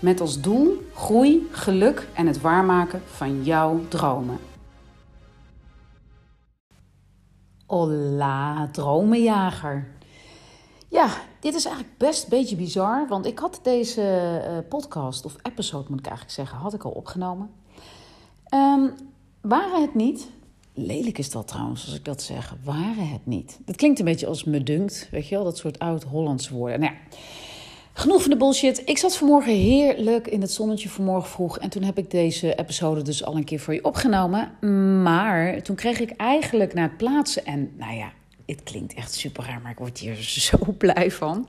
Met als doel groei, geluk en het waarmaken van jouw dromen. Hola, dromenjager. Ja, dit is eigenlijk best een beetje bizar, want ik had deze uh, podcast, of episode moet ik eigenlijk zeggen, had ik al opgenomen. Um, waren het niet, lelijk is dat trouwens als ik dat zeg, waren het niet. Dat klinkt een beetje als me dunkt, weet je wel, dat soort oud-Hollands woorden. Nou ja, Genoeg van de bullshit. Ik zat vanmorgen heerlijk in het zonnetje vanmorgen vroeg. En toen heb ik deze episode dus al een keer voor je opgenomen. Maar toen kreeg ik eigenlijk naar het plaatsen. En nou ja, het klinkt echt super raar, maar ik word hier zo blij van.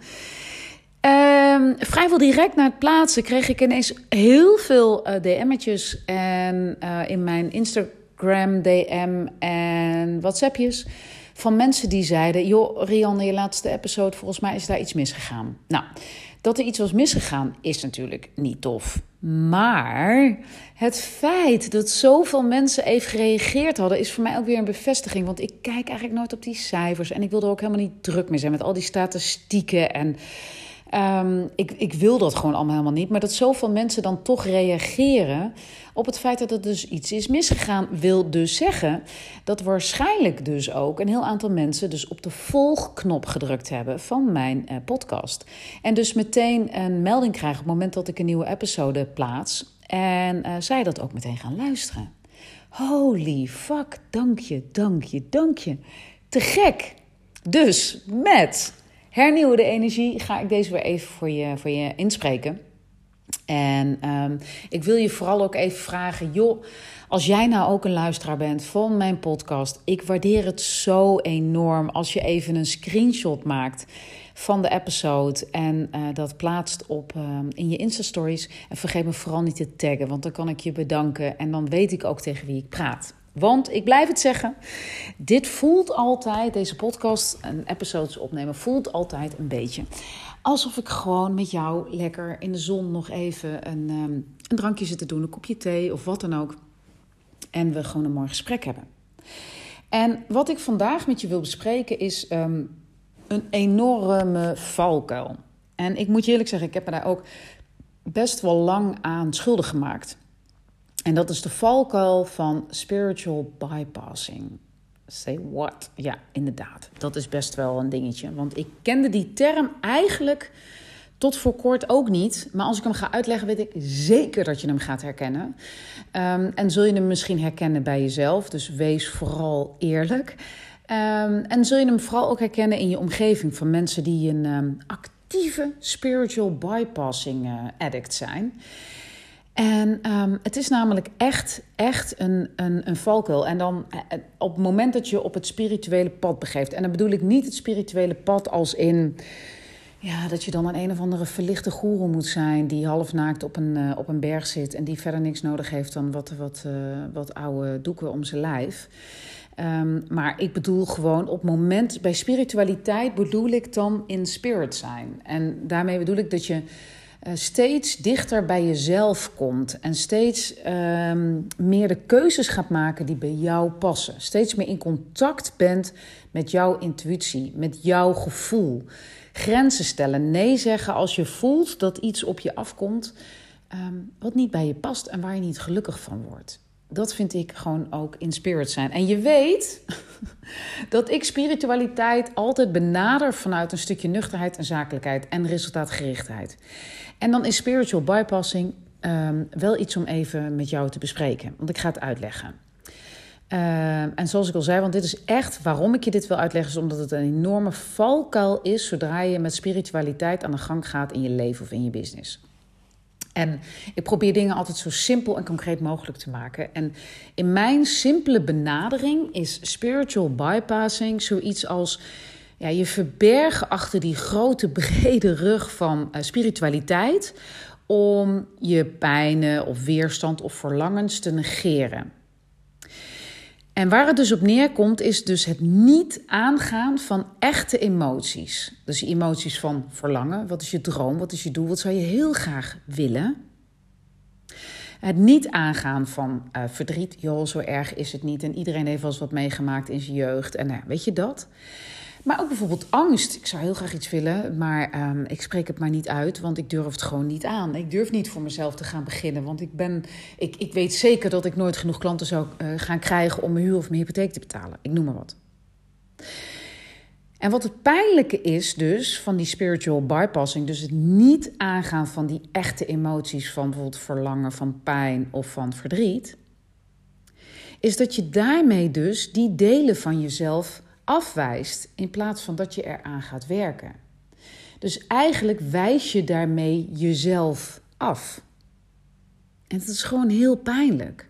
Um, vrijwel direct na het plaatsen kreeg ik ineens heel veel uh, DM'tjes. En uh, in mijn Instagram DM en WhatsAppjes van mensen die zeiden: Joh, Rianne, je laatste episode, volgens mij is daar iets misgegaan. Nou, dat er iets was misgegaan is natuurlijk niet tof. Maar het feit dat zoveel mensen even gereageerd hadden, is voor mij ook weer een bevestiging. Want ik kijk eigenlijk nooit op die cijfers. En ik wil er ook helemaal niet druk mee zijn met al die statistieken. En um, ik, ik wil dat gewoon allemaal helemaal niet. Maar dat zoveel mensen dan toch reageren op het feit dat er dus iets is misgegaan, wil dus zeggen dat waarschijnlijk dus ook een heel aantal mensen dus op de volgknop gedrukt hebben van mijn uh, podcast. En dus meteen een melding krijgen op het moment dat ik een nieuwe episode plaats. En uh, zij dat ook meteen gaan luisteren. Holy fuck, dank je, dank je, dank je. Te gek. Dus met hernieuwde energie ga ik deze weer even voor je, voor je inspreken. En um, ik wil je vooral ook even vragen, joh, als jij nou ook een luisteraar bent van mijn podcast, ik waardeer het zo enorm als je even een screenshot maakt van de episode en uh, dat plaatst op uh, in je Insta Stories. En vergeet me vooral niet te taggen, want dan kan ik je bedanken en dan weet ik ook tegen wie ik praat. Want ik blijf het zeggen, dit voelt altijd, deze podcast en episodes opnemen, voelt altijd een beetje alsof ik gewoon met jou lekker in de zon nog even een, um, een drankje zit te doen, een kopje thee of wat dan ook. En we gewoon een mooi gesprek hebben. En wat ik vandaag met je wil bespreken is um, een enorme valkuil. En ik moet je eerlijk zeggen, ik heb me daar ook best wel lang aan schuldig gemaakt. En dat is de valkuil van spiritual bypassing. Say what? Ja, inderdaad. Dat is best wel een dingetje. Want ik kende die term eigenlijk tot voor kort ook niet. Maar als ik hem ga uitleggen, weet ik zeker dat je hem gaat herkennen. Um, en zul je hem misschien herkennen bij jezelf. Dus wees vooral eerlijk. Um, en zul je hem vooral ook herkennen in je omgeving van mensen die een um, actieve spiritual bypassing uh, addict zijn. En um, het is namelijk echt, echt een, een, een valkuil. En dan eh, op het moment dat je op het spirituele pad begeeft. En dan bedoel ik niet het spirituele pad als in. Ja, dat je dan een een of andere verlichte goeroe moet zijn. die halfnaakt op een, uh, op een berg zit. en die verder niks nodig heeft dan wat, wat, wat oude doeken om zijn lijf. Um, maar ik bedoel gewoon op moment. bij spiritualiteit bedoel ik dan in spirit zijn. En daarmee bedoel ik dat je steeds dichter bij jezelf komt en steeds um, meer de keuzes gaat maken die bij jou passen. Steeds meer in contact bent met jouw intuïtie, met jouw gevoel. Grenzen stellen, nee zeggen als je voelt dat iets op je afkomt um, wat niet bij je past en waar je niet gelukkig van wordt. Dat vind ik gewoon ook in spirit zijn. En je weet dat ik spiritualiteit altijd benader vanuit een stukje nuchterheid en zakelijkheid en resultaatgerichtheid. En dan is spiritual bypassing um, wel iets om even met jou te bespreken, want ik ga het uitleggen. Uh, en zoals ik al zei, want dit is echt waarom ik je dit wil uitleggen, is omdat het een enorme valkuil is zodra je met spiritualiteit aan de gang gaat in je leven of in je business. En ik probeer dingen altijd zo simpel en concreet mogelijk te maken. En in mijn simpele benadering is spiritual bypassing zoiets als ja, je verbergen achter die grote brede rug van uh, spiritualiteit om je pijnen of weerstand of verlangens te negeren. En waar het dus op neerkomt, is dus het niet aangaan van echte emoties. Dus emoties van verlangen, wat is je droom, wat is je doel, wat zou je heel graag willen. Het niet aangaan van uh, verdriet, joh, zo erg is het niet. En iedereen heeft wel eens wat meegemaakt in zijn jeugd. En nou, weet je dat? Maar ook bijvoorbeeld angst. Ik zou heel graag iets willen, maar um, ik spreek het maar niet uit, want ik durf het gewoon niet aan. Ik durf niet voor mezelf te gaan beginnen, want ik, ben, ik, ik weet zeker dat ik nooit genoeg klanten zou uh, gaan krijgen om mijn huur of mijn hypotheek te betalen. Ik noem maar wat. En wat het pijnlijke is dus van die spiritual bypassing, dus het niet aangaan van die echte emoties van bijvoorbeeld verlangen, van pijn of van verdriet, is dat je daarmee dus die delen van jezelf afwijst in plaats van dat je eraan gaat werken. Dus eigenlijk wijs je daarmee jezelf af. En dat is gewoon heel pijnlijk.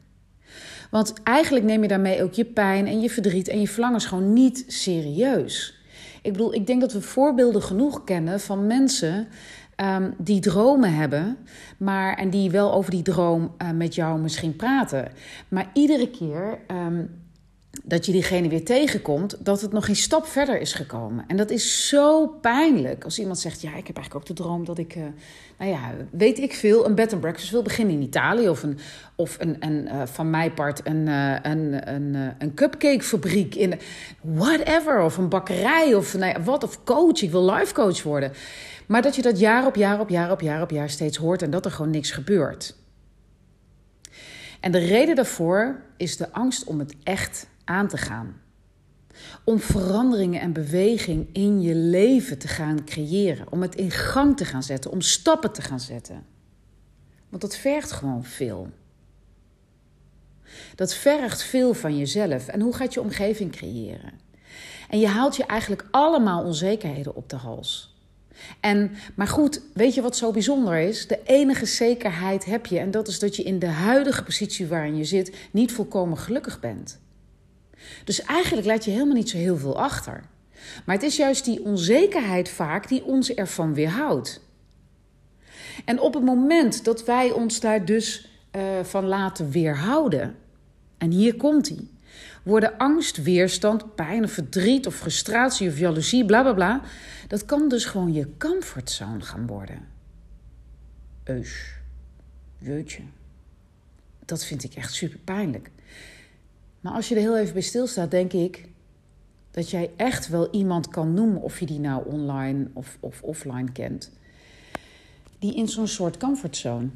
Want eigenlijk neem je daarmee ook je pijn en je verdriet en je verlangens gewoon niet serieus. Ik bedoel, ik denk dat we voorbeelden genoeg kennen van mensen um, die dromen hebben, maar, en die wel over die droom uh, met jou misschien praten. Maar iedere keer um, dat je diegene weer tegenkomt, dat het nog geen stap verder is gekomen. En dat is zo pijnlijk als iemand zegt: Ja, ik heb eigenlijk ook de droom dat ik, uh, nou ja, weet ik veel, een bed and breakfast wil beginnen in Italië. Of, een, of een, een, uh, van mij part een, uh, een, een, een cupcakefabriek in whatever. Of een bakkerij of nou ja, wat. Of coach, ik wil life coach worden. Maar dat je dat jaar op jaar op jaar op jaar op jaar steeds hoort en dat er gewoon niks gebeurt. En de reden daarvoor is de angst om het echt aan te gaan. Om veranderingen en beweging in je leven te gaan creëren. Om het in gang te gaan zetten. Om stappen te gaan zetten. Want dat vergt gewoon veel. Dat vergt veel van jezelf. En hoe gaat je omgeving creëren? En je haalt je eigenlijk allemaal onzekerheden op de hals. En, maar goed, weet je wat zo bijzonder is? De enige zekerheid heb je, en dat is dat je in de huidige positie waarin je zit niet volkomen gelukkig bent. Dus eigenlijk laat je helemaal niet zo heel veel achter. Maar het is juist die onzekerheid vaak die ons ervan weerhoudt. En op het moment dat wij ons daar dus uh, van laten weerhouden, en hier komt hij, worden angst, weerstand, pijn of verdriet of frustratie of jaloezie, bla bla bla, dat kan dus gewoon je comfortzone gaan worden. Eus, jeutje. Dat vind ik echt super pijnlijk. Maar als je er heel even bij stilstaat, denk ik dat jij echt wel iemand kan noemen, of je die nou online of, of offline kent, die in zo'n soort comfortzone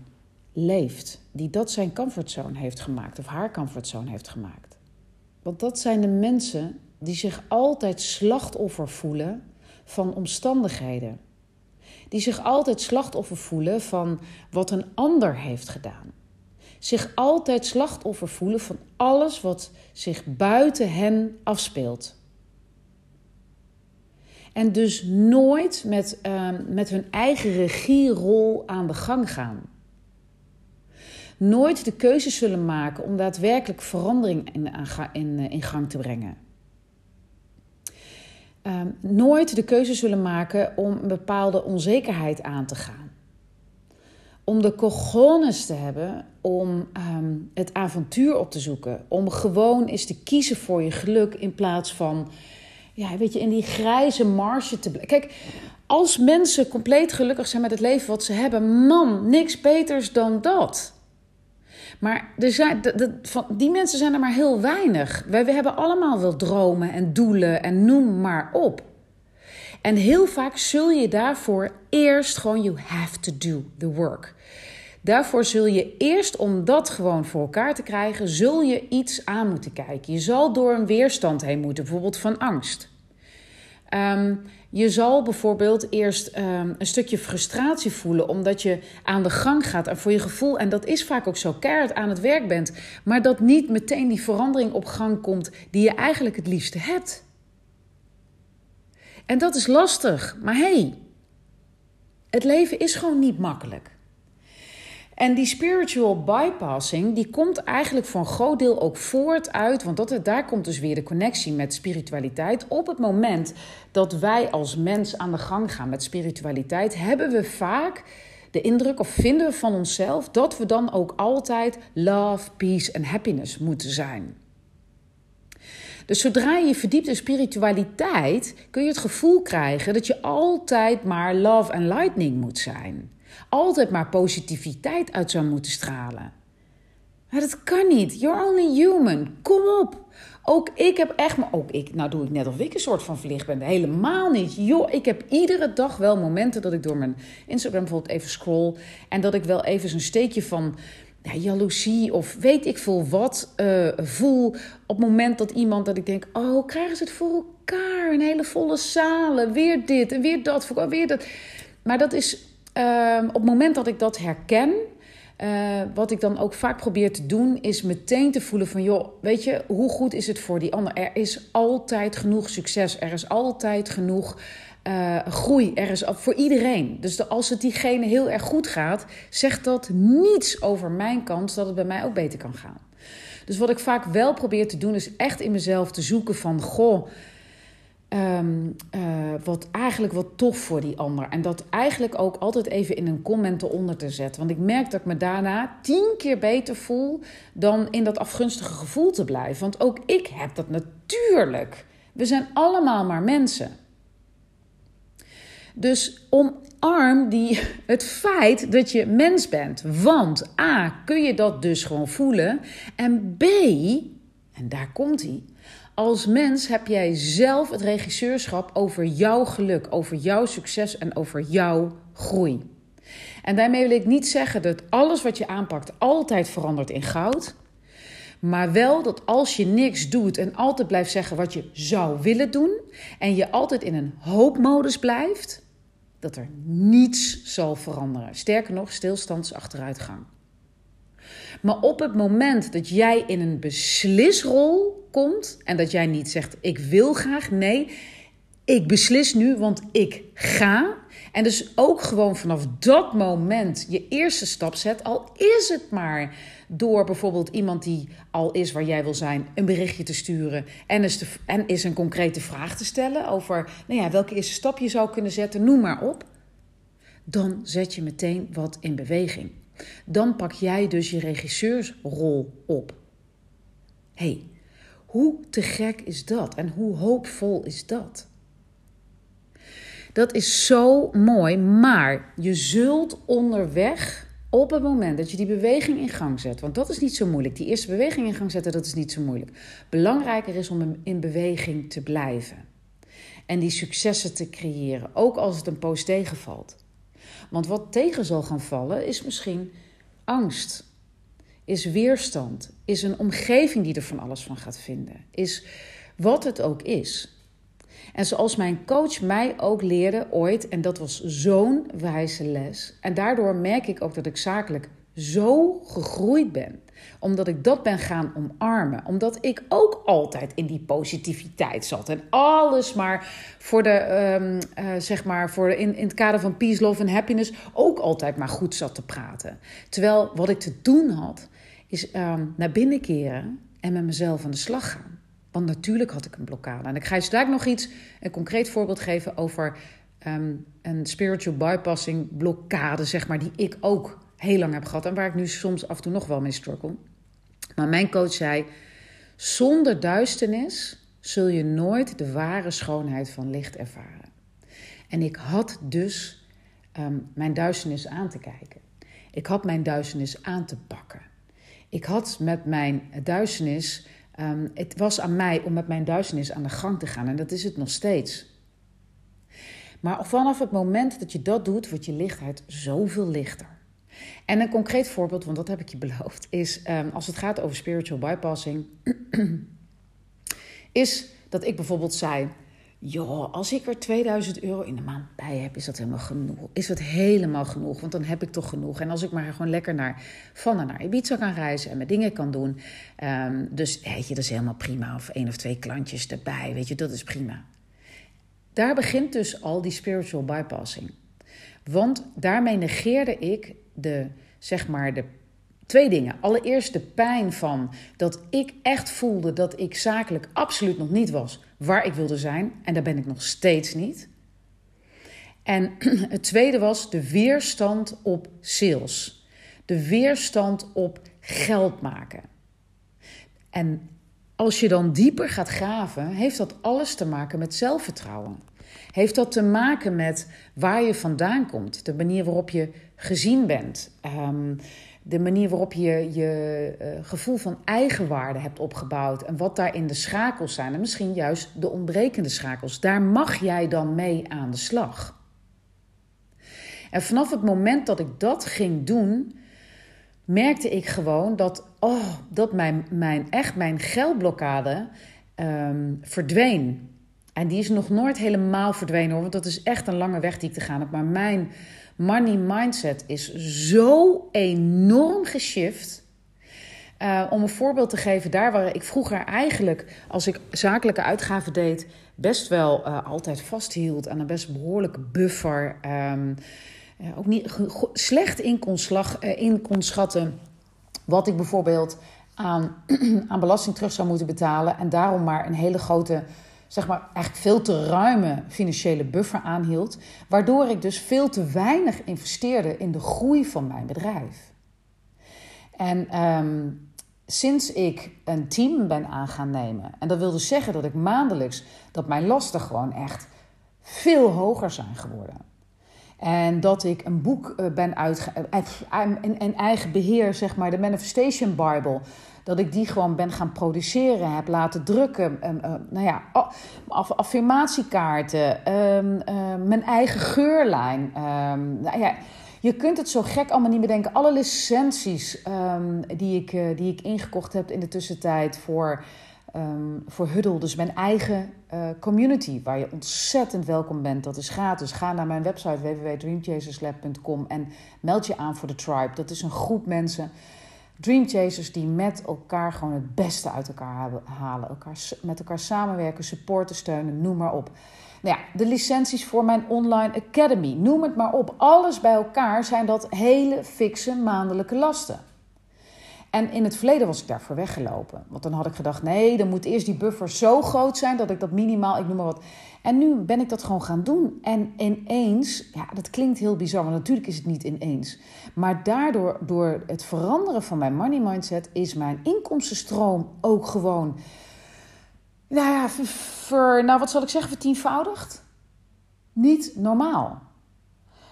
leeft. Die dat zijn comfortzone heeft gemaakt, of haar comfortzone heeft gemaakt. Want dat zijn de mensen die zich altijd slachtoffer voelen van omstandigheden. Die zich altijd slachtoffer voelen van wat een ander heeft gedaan zich altijd slachtoffer voelen van alles wat zich buiten hen afspeelt. En dus nooit met, uh, met hun eigen regierol aan de gang gaan. Nooit de keuze zullen maken om daadwerkelijk verandering in, in, in gang te brengen. Uh, nooit de keuze zullen maken om een bepaalde onzekerheid aan te gaan om de cojones te hebben om um, het avontuur op te zoeken. Om gewoon eens te kiezen voor je geluk in plaats van, ja, weet je, in die grijze marge te blijven. Kijk, als mensen compleet gelukkig zijn met het leven wat ze hebben, man, niks beters dan dat. Maar er zijn, de, de, van, die mensen zijn er maar heel weinig. Wij we hebben allemaal wel dromen en doelen en noem maar op. En heel vaak zul je daarvoor eerst gewoon, you have to do the work. Daarvoor zul je eerst, om dat gewoon voor elkaar te krijgen, zul je iets aan moeten kijken. Je zal door een weerstand heen moeten, bijvoorbeeld van angst. Um, je zal bijvoorbeeld eerst um, een stukje frustratie voelen omdat je aan de gang gaat en voor je gevoel, en dat is vaak ook zo, keihard aan het werk bent, maar dat niet meteen die verandering op gang komt die je eigenlijk het liefste hebt. En dat is lastig, maar hey, het leven is gewoon niet makkelijk. En die spiritual bypassing, die komt eigenlijk voor een groot deel ook voort uit, want dat, daar komt dus weer de connectie met spiritualiteit. Op het moment dat wij als mens aan de gang gaan met spiritualiteit, hebben we vaak de indruk of vinden we van onszelf dat we dan ook altijd love, peace en happiness moeten zijn. Dus zodra je verdiept in spiritualiteit, kun je het gevoel krijgen dat je altijd maar love and lightning moet zijn. Altijd maar positiviteit uit zou moeten stralen. Maar dat kan niet. You're only human. Kom op. Ook ik heb echt, maar ook ik, nou doe ik net of ik een soort van verlicht ben. Helemaal niet. Joh, ik heb iedere dag wel momenten dat ik door mijn Instagram bijvoorbeeld even scroll. En dat ik wel even zo'n steekje van ja, jaloezie of weet ik veel wat uh, voel. Op het moment dat iemand, dat ik denk, oh, krijgen ze het voor elkaar? Een hele volle zalen, weer dit en weer dat, weer dat. Maar dat is uh, op het moment dat ik dat herken uh, wat ik dan ook vaak probeer te doen, is meteen te voelen van, joh, weet je, hoe goed is het voor die ander? Er is altijd genoeg succes, er is altijd genoeg uh, groei, er is voor iedereen. Dus als het diegene heel erg goed gaat, zegt dat niets over mijn kans dat het bij mij ook beter kan gaan. Dus wat ik vaak wel probeer te doen, is echt in mezelf te zoeken van, goh, Um, wat eigenlijk wat tof voor die ander. En dat eigenlijk ook altijd even in een comment eronder te zetten. Want ik merk dat ik me daarna tien keer beter voel dan in dat afgunstige gevoel te blijven. Want ook ik heb dat natuurlijk. We zijn allemaal maar mensen. Dus omarm die, het feit dat je mens bent. Want A, kun je dat dus gewoon voelen. En B, en daar komt hij als mens heb jij zelf het regisseurschap over jouw geluk, over jouw succes en over jouw groei. En daarmee wil ik niet zeggen dat alles wat je aanpakt altijd verandert in goud. Maar wel dat als je niks doet en altijd blijft zeggen wat je zou willen doen. En je altijd in een hoopmodus blijft, dat er niets zal veranderen. Sterker nog, stilstandsachteruitgang. Maar op het moment dat jij in een beslisrol komt en dat jij niet zegt: Ik wil graag, nee, ik beslis nu, want ik ga. En dus ook gewoon vanaf dat moment je eerste stap zet, al is het maar door bijvoorbeeld iemand die al is waar jij wil zijn, een berichtje te sturen en is, en is een concrete vraag te stellen over nou ja, welke eerste stap je zou kunnen zetten, noem maar op. Dan zet je meteen wat in beweging. Dan pak jij dus je regisseursrol op. hey, hoe te gek is dat en hoe hoopvol is dat? Dat is zo mooi, maar je zult onderweg op het moment dat je die beweging in gang zet, want dat is niet zo moeilijk. Die eerste beweging in gang zetten, dat is niet zo moeilijk. Belangrijker is om in beweging te blijven en die successen te creëren, ook als het een poos tegenvalt. Want wat tegen zal gaan vallen is misschien angst, is weerstand, is een omgeving die er van alles van gaat vinden, is wat het ook is. En zoals mijn coach mij ook leerde ooit, en dat was zo'n wijze les. En daardoor merk ik ook dat ik zakelijk zo gegroeid ben. Omdat ik dat ben gaan omarmen. Omdat ik ook altijd in die positiviteit zat. En alles maar voor de, um, uh, zeg maar, voor in, in het kader van peace, love en happiness ook altijd maar goed zat te praten. Terwijl wat ik te doen had, is um, naar binnen keren en met mezelf aan de slag gaan. Want natuurlijk had ik een blokkade. En ik ga je straks nog iets, een concreet voorbeeld geven over um, een spiritual bypassing blokkade, zeg maar, die ik ook heel lang heb gehad en waar ik nu soms af en toe nog wel mee struggle. Maar mijn coach zei: zonder duisternis zul je nooit de ware schoonheid van licht ervaren. En ik had dus um, mijn duisternis aan te kijken. Ik had mijn duisternis aan te pakken. Ik had met mijn duisternis, um, het was aan mij om met mijn duisternis aan de gang te gaan en dat is het nog steeds. Maar vanaf het moment dat je dat doet, wordt je lichtheid zoveel lichter. En een concreet voorbeeld, want dat heb ik je beloofd, is um, als het gaat over spiritual bypassing, is dat ik bijvoorbeeld zei: Joh, als ik er 2000 euro in de maand bij heb, is dat helemaal genoeg. Is dat helemaal genoeg, want dan heb ik toch genoeg. En als ik maar gewoon lekker naar, van en naar Ibiza kan reizen en mijn dingen kan doen. Um, dus weet je, dat is helemaal prima. Of één of twee klantjes erbij, weet je, dat is prima. Daar begint dus al die spiritual bypassing. Want daarmee negeerde ik de, zeg maar, de twee dingen. Allereerst de pijn van dat ik echt voelde dat ik zakelijk absoluut nog niet was waar ik wilde zijn. En daar ben ik nog steeds niet. En het tweede was de weerstand op sales. De weerstand op geld maken. En als je dan dieper gaat graven, heeft dat alles te maken met zelfvertrouwen. Heeft dat te maken met waar je vandaan komt, de manier waarop je gezien bent, um, de manier waarop je je uh, gevoel van eigenwaarde hebt opgebouwd en wat daarin de schakels zijn en misschien juist de ontbrekende schakels. Daar mag jij dan mee aan de slag. En vanaf het moment dat ik dat ging doen, merkte ik gewoon dat, oh, dat mijn, mijn, echt mijn geldblokkade um, verdween. En die is nog nooit helemaal verdwenen hoor, want dat is echt een lange weg die ik te gaan heb. Maar mijn money mindset is zo enorm geshift. Uh, om een voorbeeld te geven, daar waar ik vroeger eigenlijk, als ik zakelijke uitgaven deed, best wel uh, altijd vasthield aan een best behoorlijke buffer. Um, uh, ook niet slecht in kon, slag, in kon schatten wat ik bijvoorbeeld aan, aan belasting terug zou moeten betalen. En daarom maar een hele grote zeg maar, eigenlijk veel te ruime financiële buffer aanhield. Waardoor ik dus veel te weinig investeerde in de groei van mijn bedrijf. En um, sinds ik een team ben aan gaan nemen, en dat wil dus zeggen dat ik maandelijks, dat mijn lasten gewoon echt veel hoger zijn geworden. En dat ik een boek eh, ben uitge... in eigen beheer, zeg maar, de Manifestation Bible dat ik die gewoon ben gaan produceren, heb laten drukken. Uh, nou ja, aff affirmatiekaarten, um, uh, mijn eigen geurlijn. Nou ja, je kunt het zo gek allemaal niet bedenken. Alle licenties die, ik, die ik ingekocht heb in de tussentijd voor, voor Huddle. Dus mijn eigen uh, community, waar je ontzettend welkom bent. Dat is gratis. Ga naar mijn website www.dreamchaserslab.com en meld je aan voor de Tribe. Dat is een groep mensen Dreamchasers die met elkaar gewoon het beste uit elkaar halen. Elkaar, met elkaar samenwerken, supporten, steunen, noem maar op. Nou ja, de licenties voor mijn online academy, noem het maar op. Alles bij elkaar zijn dat hele fikse maandelijke lasten. En in het verleden was ik daarvoor weggelopen. Want dan had ik gedacht, nee, dan moet eerst die buffer zo groot zijn dat ik dat minimaal, ik noem maar wat. En nu ben ik dat gewoon gaan doen. En ineens, ja, dat klinkt heel bizar, maar natuurlijk is het niet ineens. Maar daardoor, door het veranderen van mijn money mindset, is mijn inkomstenstroom ook gewoon, nou ja, ver, nou wat zal ik zeggen, vertienvoudigd? Niet normaal.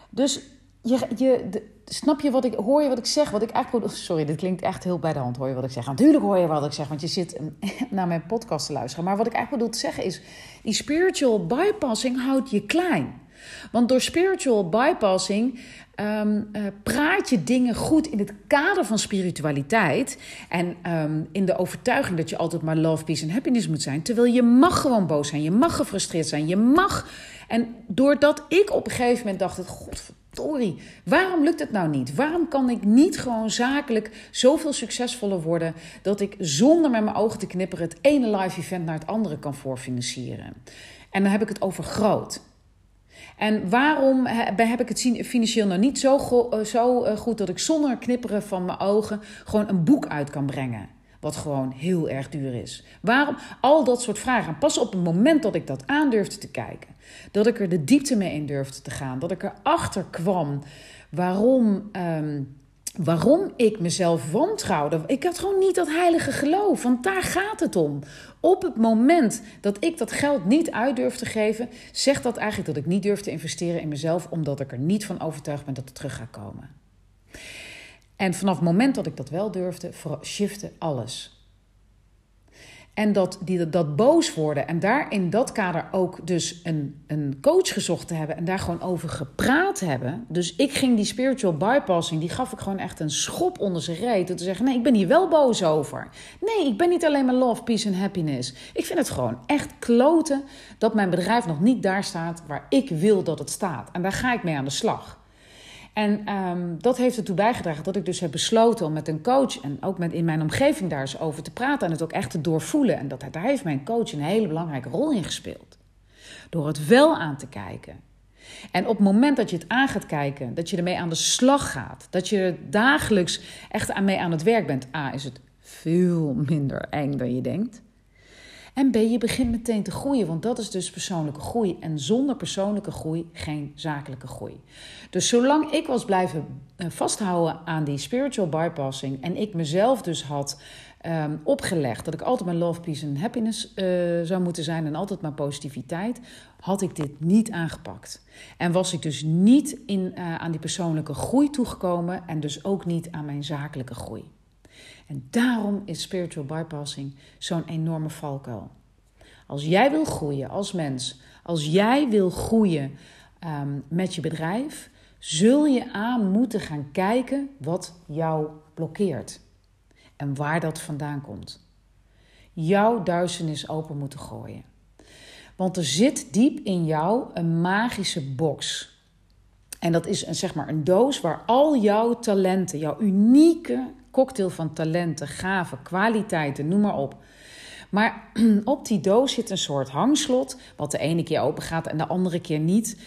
Dus je, je, de, snap je wat ik hoor je wat ik zeg? Wat ik eigenlijk sorry, dit klinkt echt heel bij de hand. Hoor je wat ik zeg? Natuurlijk hoor je wat ik zeg, want je zit naar mijn podcast te luisteren. Maar wat ik eigenlijk bedoel te zeggen is: die spiritual bypassing houdt je klein. Want door spiritual bypassing um, uh, praat je dingen goed in het kader van spiritualiteit. En um, in de overtuiging dat je altijd maar love, peace en happiness moet zijn. Terwijl je mag gewoon boos zijn, je mag gefrustreerd zijn, je mag. En doordat ik op een gegeven moment dacht: God Tori, waarom lukt het nou niet? Waarom kan ik niet gewoon zakelijk zoveel succesvoller worden dat ik zonder met mijn ogen te knipperen het ene live event naar het andere kan voorfinancieren? En dan heb ik het over groot. En waarom heb ik het financieel nou niet zo, eh, eh, goed dat ik zonder knipperen van mijn ogen gewoon een boek uit kan brengen? Wat gewoon heel erg duur is. Waarom? Al dat soort vragen. pas op het moment dat ik dat aandurfde te kijken, dat ik er de diepte mee in durfde te gaan, dat ik erachter kwam waarom. Um, waarom ik mezelf wantrouwde. Ik had gewoon niet dat heilige geloof, want daar gaat het om. Op het moment dat ik dat geld niet uit durf te geven, zegt dat eigenlijk dat ik niet durf te investeren in mezelf, omdat ik er niet van overtuigd ben dat het terug gaat komen. En vanaf het moment dat ik dat wel durfde, shifte alles. En dat, die, dat boos worden en daar in dat kader ook dus een, een coach gezocht te hebben en daar gewoon over gepraat hebben. Dus ik ging die spiritual bypassing, die gaf ik gewoon echt een schop onder zijn reet. Om te zeggen, nee, ik ben hier wel boos over. Nee, ik ben niet alleen maar love, peace en happiness. Ik vind het gewoon echt kloten dat mijn bedrijf nog niet daar staat waar ik wil dat het staat. En daar ga ik mee aan de slag. En um, dat heeft ertoe bijgedragen dat ik dus heb besloten om met een coach en ook met in mijn omgeving daar eens over te praten en het ook echt te doorvoelen. En dat, daar heeft mijn coach een hele belangrijke rol in gespeeld. Door het wel aan te kijken. En op het moment dat je het aan gaat kijken, dat je ermee aan de slag gaat, dat je er dagelijks echt aan mee aan het werk bent, A, is het veel minder eng dan je denkt. En B, je begint meteen te groeien, want dat is dus persoonlijke groei. En zonder persoonlijke groei geen zakelijke groei. Dus zolang ik was blijven eh, vasthouden aan die spiritual bypassing en ik mezelf dus had um, opgelegd dat ik altijd mijn love, peace en happiness uh, zou moeten zijn en altijd maar positiviteit, had ik dit niet aangepakt. En was ik dus niet in, uh, aan die persoonlijke groei toegekomen en dus ook niet aan mijn zakelijke groei. En daarom is spiritual bypassing zo'n enorme valkuil. Als jij wil groeien als mens, als jij wil groeien um, met je bedrijf, zul je aan moeten gaan kijken wat jou blokkeert en waar dat vandaan komt. Jouw duisternis open moeten gooien. Want er zit diep in jou een magische box. En dat is een, zeg maar een doos waar al jouw talenten, jouw unieke cocktail van talenten, gaven, kwaliteiten, noem maar op. Maar op die doos zit een soort hangslot, wat de ene keer open gaat en de andere keer niet.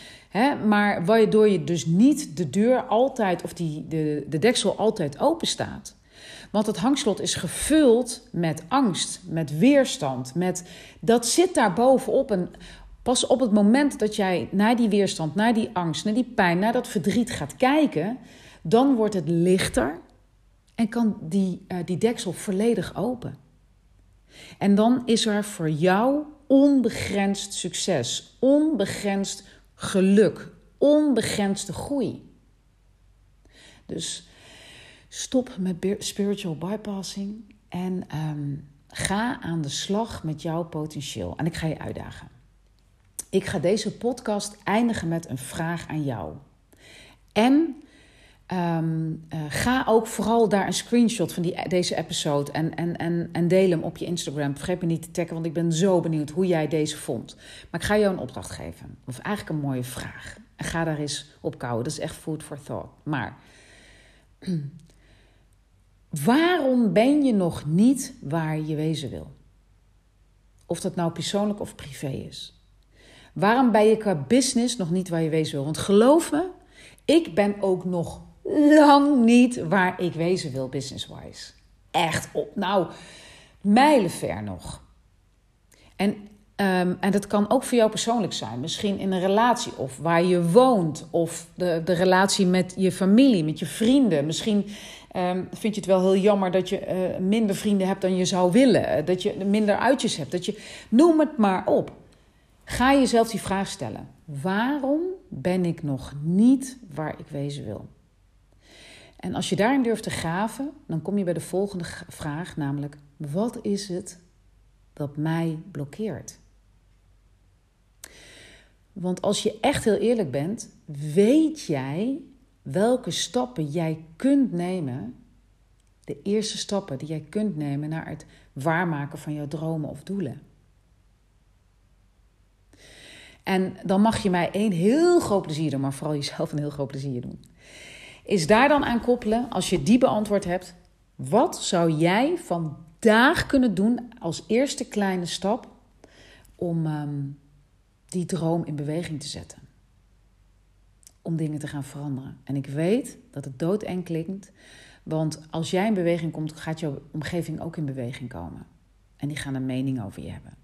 Maar waardoor je dus niet de deur altijd, of die, de, de deksel altijd open staat. Want het hangslot is gevuld met angst, met weerstand. Met, dat zit daar bovenop. En pas op het moment dat jij naar die weerstand, naar die angst, naar die pijn, naar dat verdriet gaat kijken, dan wordt het lichter en kan die, uh, die deksel volledig open. En dan is er voor jou onbegrensd succes, onbegrensd geluk, onbegrensde groei. Dus Stop met spiritual bypassing en um, ga aan de slag met jouw potentieel. En ik ga je uitdagen. Ik ga deze podcast eindigen met een vraag aan jou. En um, uh, ga ook vooral daar een screenshot van die, deze episode en, en, en, en deel hem op je Instagram. Vergeet me niet te taggen, want ik ben zo benieuwd hoe jij deze vond. Maar ik ga jou een opdracht geven. Of eigenlijk een mooie vraag. En ga daar eens op kouwen. Dat is echt food for thought. Maar Waarom ben je nog niet waar je wezen wil? Of dat nou persoonlijk of privé is. Waarom ben je qua business nog niet waar je wezen wil? Want geloof me, ik ben ook nog lang niet waar ik wezen wil, business-wise. Echt op, nou, mijlenver nog. En, um, en dat kan ook voor jou persoonlijk zijn. Misschien in een relatie of waar je woont. Of de, de relatie met je familie, met je vrienden. Misschien Um, vind je het wel heel jammer dat je uh, minder vrienden hebt dan je zou willen? Dat je minder uitjes hebt? Dat je, noem het maar op. Ga jezelf die vraag stellen. Waarom ben ik nog niet waar ik wezen wil? En als je daarin durft te graven, dan kom je bij de volgende vraag, namelijk: wat is het dat mij blokkeert? Want als je echt heel eerlijk bent, weet jij welke stappen jij kunt nemen, de eerste stappen die jij kunt nemen naar het waarmaken van jouw dromen of doelen. En dan mag je mij één heel groot plezier doen, maar vooral jezelf een heel groot plezier doen. Is daar dan aan koppelen, als je die beantwoord hebt, wat zou jij vandaag kunnen doen als eerste kleine stap om um, die droom in beweging te zetten? om dingen te gaan veranderen. En ik weet dat het doodeng klinkt, want als jij in beweging komt, gaat jouw omgeving ook in beweging komen. En die gaan een mening over je hebben.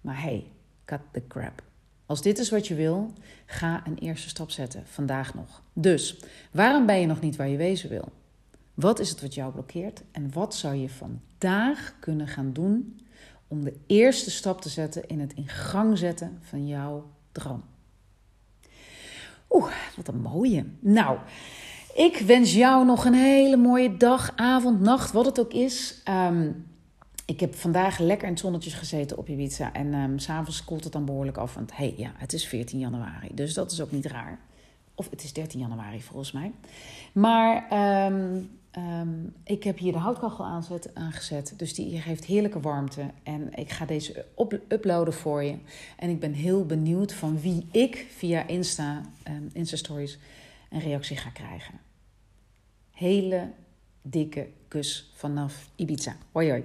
Maar hey, cut the crap. Als dit is wat je wil, ga een eerste stap zetten, vandaag nog. Dus, waarom ben je nog niet waar je wezen wil? Wat is het wat jou blokkeert? En wat zou je vandaag kunnen gaan doen om de eerste stap te zetten in het in gang zetten van jouw droom? Oeh, wat een mooie. Nou, ik wens jou nog een hele mooie dag, avond, nacht, wat het ook is. Um, ik heb vandaag lekker in het zonnetje gezeten op Ibiza. En um, s'avonds koelt het dan behoorlijk af. Want hey, ja, het is 14 januari. Dus dat is ook niet raar. Of het is 13 januari volgens mij. Maar um, Um, ik heb hier de houtkachel aangezet, dus die geeft heerlijke warmte. En ik ga deze uploaden voor je. En ik ben heel benieuwd van wie ik via Insta, Insta Stories een reactie ga krijgen. Hele dikke kus vanaf Ibiza. Hoi hoi.